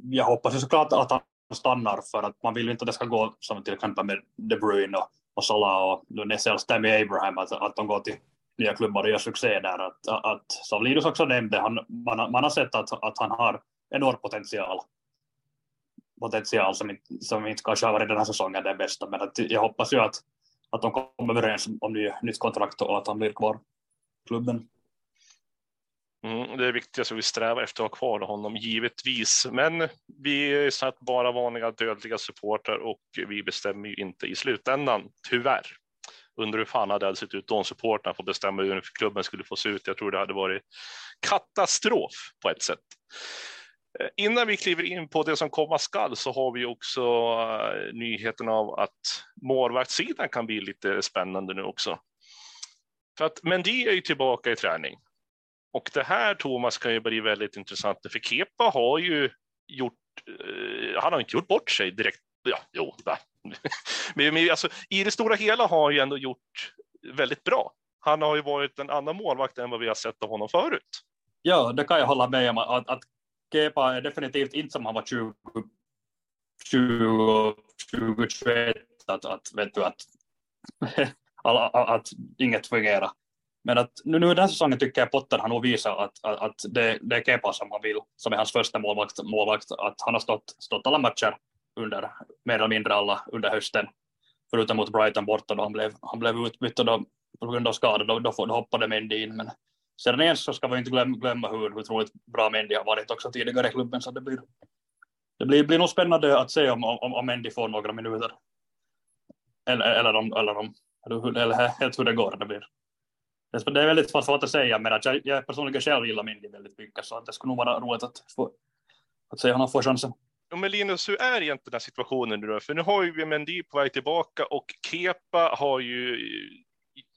Jag hoppas ju såklart att han stannar för att man vill ju inte att det ska gå som till exempel med De Bruyne och, och Salah och nu Nessel Tammy Abraham, att, att de går till nya klubbar och gör succé där. Att, att, som Linus också nämnde, han, man, man har sett att, att han har enorm potential potential som, som inte kanske har varit den här säsongen den bästa, men att jag hoppas ju att, att de kommer överens om ny, nytt kontrakt och att han blir kvar i klubben. Mm, det är viktigt att vi strävar efter att ha kvar honom givetvis, men vi är snart bara vanliga dödliga supportrar och vi bestämmer ju inte i slutändan, tyvärr. Undrar hur fan hade det sett ut om supportrarna får bestämma hur klubben skulle få se ut. Jag tror det hade varit katastrof på ett sätt. Eh, innan vi kliver in på det som komma skall så har vi också uh, nyheten av att målvaktssidan kan bli lite spännande nu också. För att Mendy är ju tillbaka i träning. Och det här, Thomas, kan ju bli väldigt intressant, för Kepa har ju gjort, uh, han har inte gjort bort sig direkt, ja, jo, men, men alltså, i det stora hela har han ju ändå gjort väldigt bra. Han har ju varit en annan målvakt än vad vi har sett av honom förut. Ja, det kan jag hålla med om. Att, att Kepa är definitivt inte som han var 20, 20, 20 21, att, att, vet du, att, att, att inget fungerar. Men att nu, nu den här säsongen tycker jag Potter har nog visat att, att, att det, det är Kepa som han vill, som är hans första målvakt, målvakt att han har stått, stått alla matcher under, mer eller mindre alla under hösten, förutom mot Brighton borta då han blev, han blev utbytt och då, på grund av skada, då, då, då hoppade Mendy in. Men sedan igen så ska vi inte glömma, glömma hur, hur otroligt bra Mendy har varit också tidigare i klubben, så det blir, det blir, blir nog spännande att se om, om, om Mendy får några minuter. Eller, eller, om, eller, om, eller, eller helt hur det går. Det blir. Det är väldigt svårt att säga, men att jag, jag personligen själv gillar Mendy väldigt mycket, så att det skulle nog vara roligt att, få, att se honom få chansen. men Linus, hur är egentligen den här situationen nu då? För nu har ju vi Mendy på väg tillbaka och Kepa har ju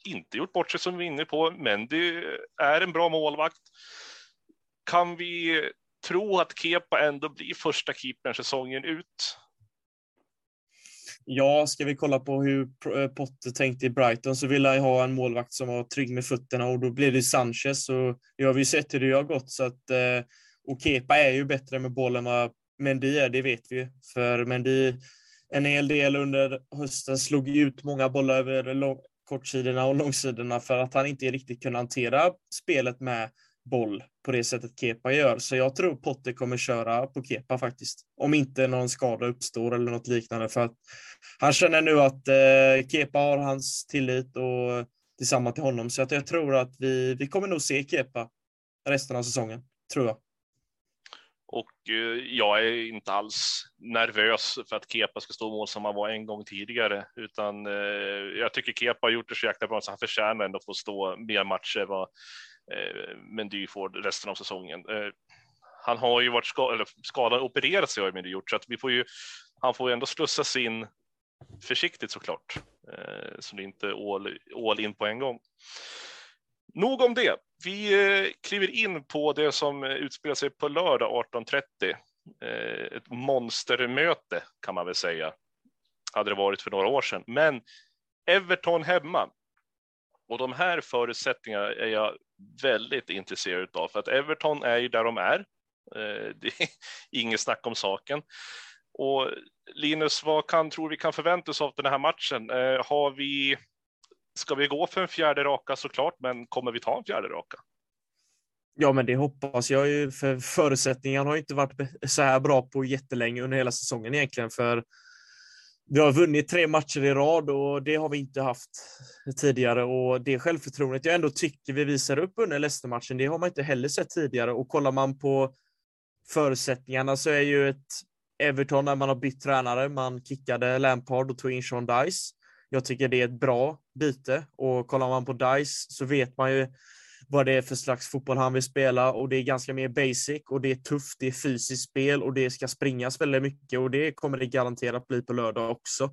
inte gjort bort sig som vi är inne på. Mendy är en bra målvakt. Kan vi tro att Kepa ändå blir första keepern säsongen ut? Ja, ska vi kolla på hur eh, Potter tänkte i Brighton så vill han ha en målvakt som var trygg med fötterna och då blir det Sanchez och det har vi sett hur det har gått så att eh, och Kepa är ju bättre med bollen vad Mendy är, det vet vi för Mendy en hel del under hösten slog ut många bollar över kortsidorna och långsidorna för att han inte riktigt kunde hantera spelet med boll på det sättet Kepa gör. Så jag tror Potter kommer köra på Kepa faktiskt. Om inte någon skada uppstår eller något liknande. För att han känner nu att eh, Kepa har hans tillit och detsamma till honom. Så att jag tror att vi, vi kommer nog se Kepa resten av säsongen, tror jag. Och eh, jag är inte alls nervös för att Kepa ska stå mål som han var en gång tidigare, utan eh, jag tycker Kepa har gjort det så jäkla bra så han förtjänar ändå att få stå mer matcher vad eh, Mendy får resten av säsongen. Han har ju varit skadad, eller skadad, opererat sig har Mendy gjort, så att vi får ju, han får ju ändå slussas in försiktigt såklart, så det är inte all, all in på en gång. Nog om det. Vi eh, kliver in på det som eh, utspelar sig på lördag 18.30. Eh, ett monstermöte kan man väl säga, hade det varit för några år sedan. Men Everton hemma. Och de här förutsättningarna är jag väldigt intresserad av, för att Everton är ju där de är. Det är inget snack om saken. Och Linus, vad kan, tror vi kan förvänta oss av den här matchen? Har vi, ska vi gå för en fjärde raka såklart, men kommer vi ta en fjärde raka? Ja, men det hoppas jag ju, för förutsättningarna har inte varit så här bra på jättelänge under hela säsongen egentligen, för vi har vunnit tre matcher i rad och det har vi inte haft tidigare och det självförtroendet jag ändå tycker vi visar upp under Leicester-matchen, det har man inte heller sett tidigare och kollar man på förutsättningarna så är ju ett Everton när man har bytt tränare, man kickade Lampard och tog in Sean Dice. Jag tycker det är ett bra byte och kollar man på Dice så vet man ju vad det är för slags fotboll han vill spela och det är ganska mer basic och det är tufft, det är fysiskt spel och det ska springas väldigt mycket och det kommer det garanterat bli på lördag också.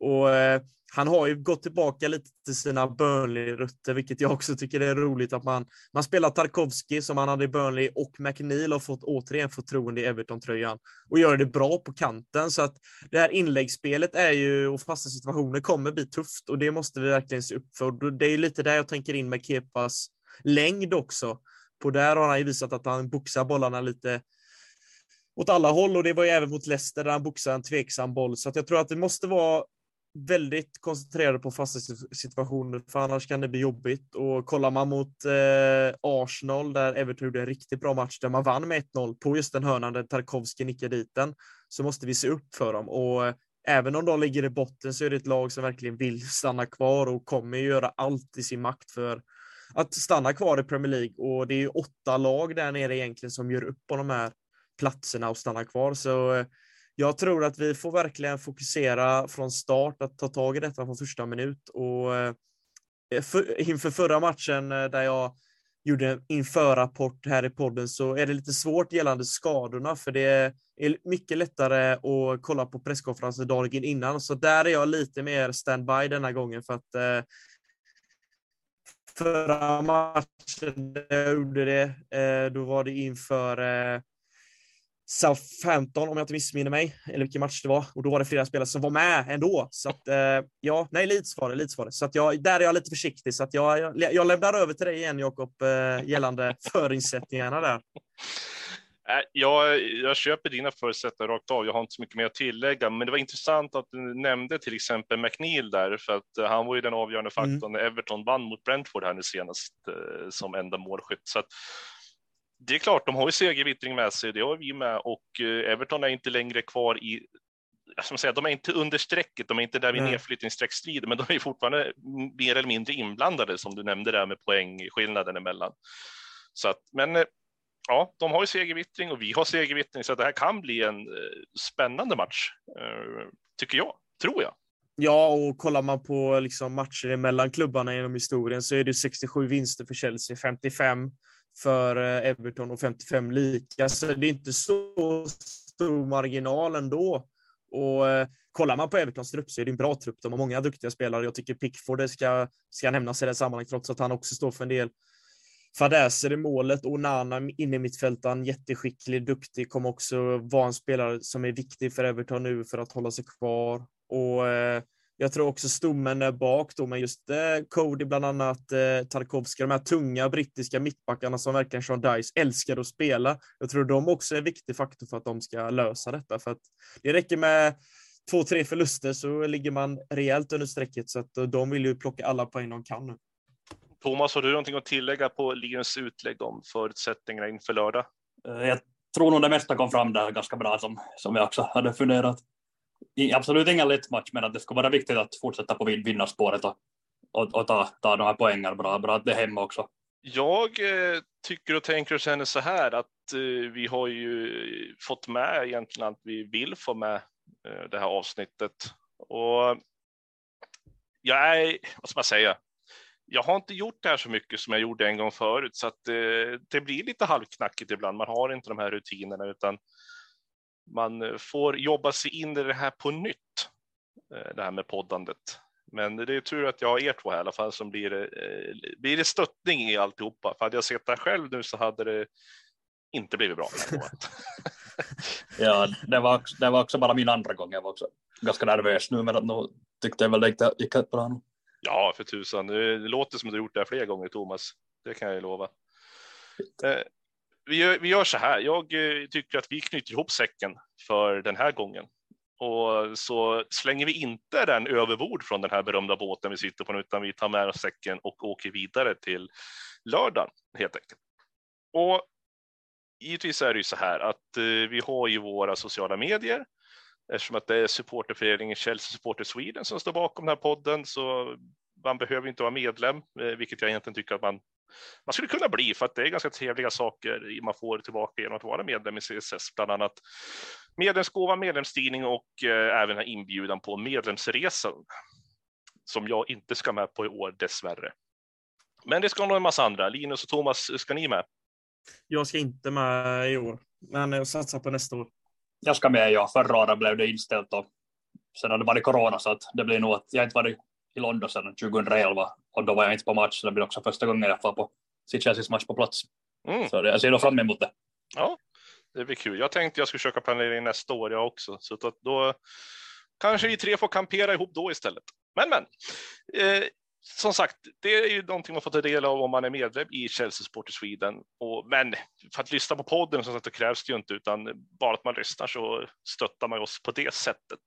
Och eh, han har ju gått tillbaka lite till sina Burnley-rötter, vilket jag också tycker är roligt att man, man spelar Tarkovski som han hade i Burnley och McNeil har fått återigen förtroende i Everton-tröjan och gör det bra på kanten. Så att det här inläggsspelet är ju, och fasta situationer kommer bli tufft och det måste vi verkligen se upp för. Det är lite där jag tänker in med Kepas längd också. På där har han ju visat att han boxar bollarna lite åt alla håll och det var ju även mot Leicester där han boxade en tveksam boll. Så att jag tror att det måste vara väldigt koncentrerade på fasta situationer, för annars kan det bli jobbigt. Och kollar man mot eh, Arsenal, där Everton gjorde en riktigt bra match, där man vann med 1-0 på just den hörnan där Tarkovski nickade dit den, så måste vi se upp för dem. Och eh, även om de ligger i botten så är det ett lag som verkligen vill stanna kvar och kommer göra allt i sin makt för att stanna kvar i Premier League och det är ju åtta lag där nere egentligen som gör upp på de här platserna och stannar kvar. Så eh, jag tror att vi får verkligen fokusera från start att ta tag i detta från första minut och eh, för, inför förra matchen eh, där jag gjorde en införrapport här i podden så är det lite svårt gällande skadorna för det är mycket lättare att kolla på presskonferensen dagen innan. Så där är jag lite mer standby denna gången för att eh, förra matchen där jag gjorde det, eh, då var det inför eh, Southampton om jag inte missminner mig, eller vilken match det var. Och då var det flera spelare som var med ändå. Så att, eh, ja, nej, Leeds var det. Leeds var det. Så att jag, där är jag lite försiktig. Så att jag, jag, jag lämnar över till dig igen, Jakob, gällande förinsättningarna där. Jag, jag köper dina förutsättningar rakt av. Jag har inte så mycket mer att tillägga, men det var intressant att du nämnde till exempel McNeil där, för att eh, han var ju den avgörande mm. faktorn när Everton vann mot Brentford här nu senast eh, som enda målskytt. Så att, det är klart, de har ju segervittring med sig, det har vi med och eh, Everton är inte längre kvar i som säga, de är inte under strecket, de är inte där vid nedflyttningsstreckstriden, men de är fortfarande mer eller mindre inblandade som du nämnde där med poängskillnaden emellan. Så att, men ja, de har ju segervittring och vi har segervittring, så det här kan bli en eh, spännande match, eh, tycker jag, tror jag. Ja, och kollar man på liksom matcher mellan klubbarna genom historien så är det 67 vinster för Chelsea, 55 för eh, Everton och 55 lika, så det är inte så stor marginal ändå. Och eh, kollar man på Evertons trupp så är det en bra trupp. De har många duktiga spelare. Jag tycker Pickford eh, ska, ska nämnas i det sammanhanget, trots att han också står för en del fadäser i målet. och Nana inne i mittfältaren, jätteskicklig, duktig, kommer också vara en spelare som är viktig för Everton nu för att hålla sig kvar. Och eh, jag tror också stommen är bak då, men just eh, Cody bland annat, eh, Tarkovsky, de här tunga brittiska mittbackarna som verkligen Sean Dice älskar att spela. Jag tror de också är en viktig faktor för att de ska lösa detta, för att det räcker med två, tre förluster så ligger man rejält under strecket, så att de vill ju plocka alla poäng de kan nu. Thomas, har du någonting att tillägga på Linus utlägg om förutsättningarna inför lördag? Eh, jag tror nog det mesta kom fram där ganska bra som, som jag också hade funderat absolut ingen lätt match, men att det ska vara viktigt att fortsätta på vinnarspåret och, och, och ta, ta de här poängen bra, bra att det är hemma också. Jag eh, tycker och tänker och känner så här att eh, vi har ju fått med egentligen att vi vill få med eh, det här avsnittet. Och jag är, vad ska man säga, jag har inte gjort det här så mycket som jag gjorde en gång förut, så att eh, det blir lite halvknackigt ibland. Man har inte de här rutinerna, utan man eh, får jobba sig in i det här på nytt, eh, det här med poddandet. Men det är tur att jag har er två här i alla fall som blir, eh, blir det stöttning i alltihopa. För hade jag sett det själv nu så hade det inte blivit bra. ja, det var, det var också bara min andra gång. Jag var också ganska nervös nu, men nu tyckte jag väl det gick bra. Ja, för tusan. Det låter som du har gjort det här flera gånger, Thomas. Det kan jag ju lova vi gör, vi gör så här. Jag eh, tycker att vi knyter ihop säcken för den här gången. Och så slänger vi inte den överbord från den här berömda båten vi sitter på nu, utan vi tar med oss säcken och åker vidare till lördagen helt enkelt. Och givetvis är det ju så här att eh, vi har ju våra sociala medier. Eftersom att det är supporterföreningen Chelsea Supporter Sweden som står bakom den här podden så man behöver inte vara medlem, eh, vilket jag egentligen tycker att man man skulle kunna bli för att det är ganska trevliga saker man får tillbaka genom att vara medlem i CSS, bland annat medlemsgåva, medlemstidning och eh, även en inbjudan på medlemsresan som jag inte ska med på i år dessvärre. Men det ska nog en massa andra. Linus och Thomas, ska ni med? Jag ska inte med i år, men jag satsar på nästa år. Jag ska med, ja. Förra året blev det inställt och sen har det varit corona så att det blir nog att jag inte varit i London sedan 2011 och då var jag inte på match, så det blir också första gången jag får på Chelseas match på plats. Mm. Så jag ser nog fram emot det. Ja, det blir kul. Jag tänkte jag skulle försöka planera in nästa år jag också, så då kanske vi tre får kampera ihop då istället. Men men. Eh, som sagt, det är ju någonting man får ta del av om man är medlem i Chelsea Sport Sweden. Och, men för att lyssna på podden så sagt, det krävs det ju inte, utan bara att man lyssnar så stöttar man oss på det sättet.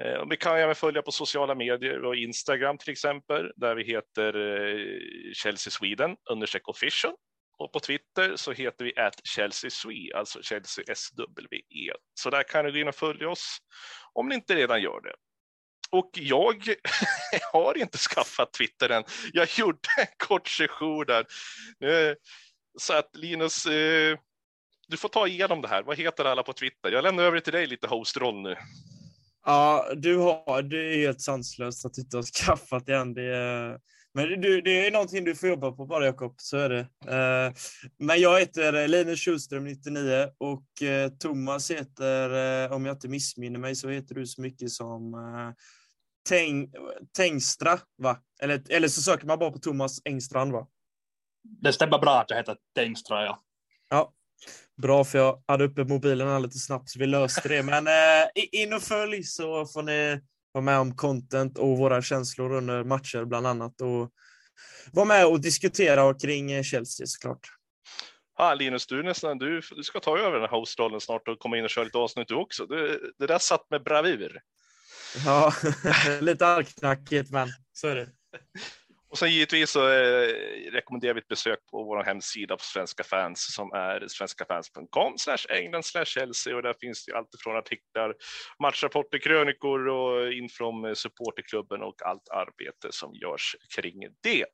Eh, vi kan även följa på sociala medier och Instagram till exempel, där vi heter eh, Chelsea Sweden understreck official. Och på Twitter så heter vi at Chelsea Swe, alltså Chelsea SWE. Så där kan du gå in och följa oss om ni inte redan gör det. Och jag har inte skaffat Twitter än. Jag gjorde en kort session där. Eh, så att Linus, du får ta igenom det här. Vad heter alla på Twitter? Jag lämnar över till dig lite hostroll nu. Ja, du har, det är helt sanslöst att du inte har skaffat det än. Det är, men du, det är någonting du får jobba på bara Jakob, så är det. Eh, men jag heter Linus Schulström, 99 och eh, Thomas heter, eh, om jag inte missminner mig, så heter du så mycket som Teng, Tengstra, va? Eller, eller så söker man bara på Thomas Engstrand, va? Det stämmer bra att jag heter Tengstra, ja. Ja, Bra, för jag hade uppe mobilen lite snabbt så vi löste det. Men eh, in och följ så får ni vara med om content och våra känslor under matcher bland annat. Och vara med och diskutera kring Chelsea såklart. Ah, Linus, du, nästan, du, du ska ta över den här hostrollen snart och komma in och köra lite avsnitt du också. Det, det där satt med bravur. Ja, lite halvknackigt, men så är det. Och sen givetvis så eh, rekommenderar vi ett besök på vår hemsida på Svenska fans som är svenskafans.com slash England slash Chelsea och där finns det allt från artiklar, matchrapporter, krönikor och in från supporterklubben och allt arbete som görs kring det.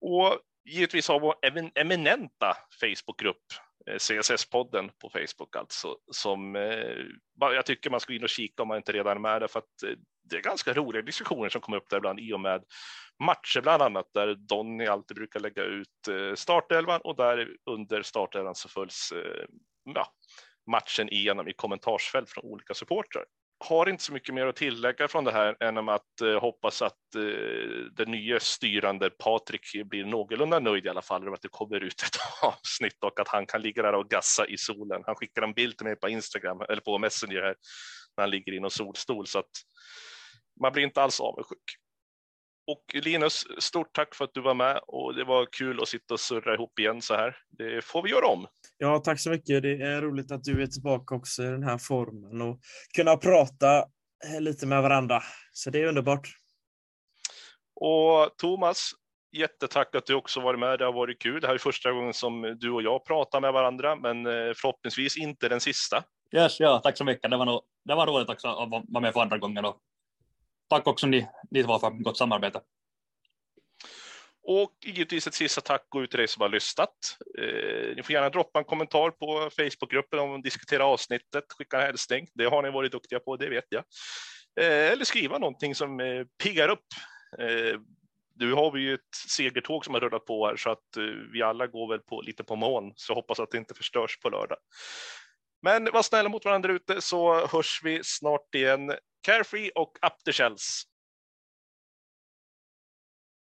Och givetvis har vår eminenta Facebookgrupp eh, CSS-podden på Facebook alltså, som eh, jag tycker man ska gå in och kika om man inte redan är med där, för att eh, det är ganska roliga diskussioner som kommer upp där ibland i och med matcher bland annat där Donny alltid brukar lägga ut eh, startelvan och där under startelvan så följs eh, ja, matchen igenom i kommentarsfält från olika supportrar har inte så mycket mer att tillägga från det här än att eh, hoppas att eh, den nya styrande Patrik blir någorlunda nöjd i alla fall över att det kommer ut ett avsnitt och att han kan ligga där och gassa i solen. Han skickar en bild till mig på Instagram eller på Messenger här när han ligger i någon solstol så att man blir inte alls avundsjuk. Och Linus, stort tack för att du var med och det var kul att sitta och surra ihop igen så här. Det får vi göra om. Ja, tack så mycket. Det är roligt att du är tillbaka också i den här formen och kunna prata lite med varandra. Så det är underbart. Och Thomas, jättetack att du också varit med. Det har varit kul. Det här är första gången som du och jag pratar med varandra, men eh, förhoppningsvis inte den sista. Yes, ja, tack så mycket. Det var, nog, det var roligt också att vara med för andra gången och tack också ni, ni två för gott samarbete. Och givetvis ett sista tack går ut till dig som har lyssnat. Eh, ni får gärna droppa en kommentar på Facebookgruppen om diskutera avsnittet, skicka en hälsning. Det har ni varit duktiga på, det vet jag. Eh, eller skriva någonting som eh, piggar upp. Eh, nu har vi ju ett segertåg som har rullat på här så att eh, vi alla går väl på, lite på mån, så hoppas att det inte förstörs på lördag. Men var snälla mot varandra ute så hörs vi snart igen. Carefree och Up the Shells.